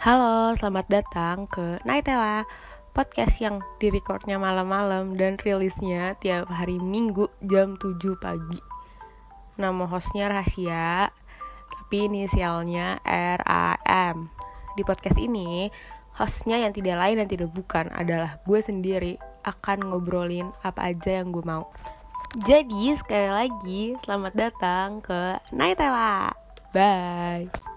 Halo, selamat datang ke Naitela Podcast yang direcordnya malam-malam dan rilisnya tiap hari minggu jam 7 pagi. Nama hostnya rahasia, tapi inisialnya RAM Di podcast ini, hostnya yang tidak lain dan tidak bukan adalah gue sendiri Akan ngobrolin apa aja yang gue mau. Jadi sekali lagi, selamat datang ke Naitela. Bye.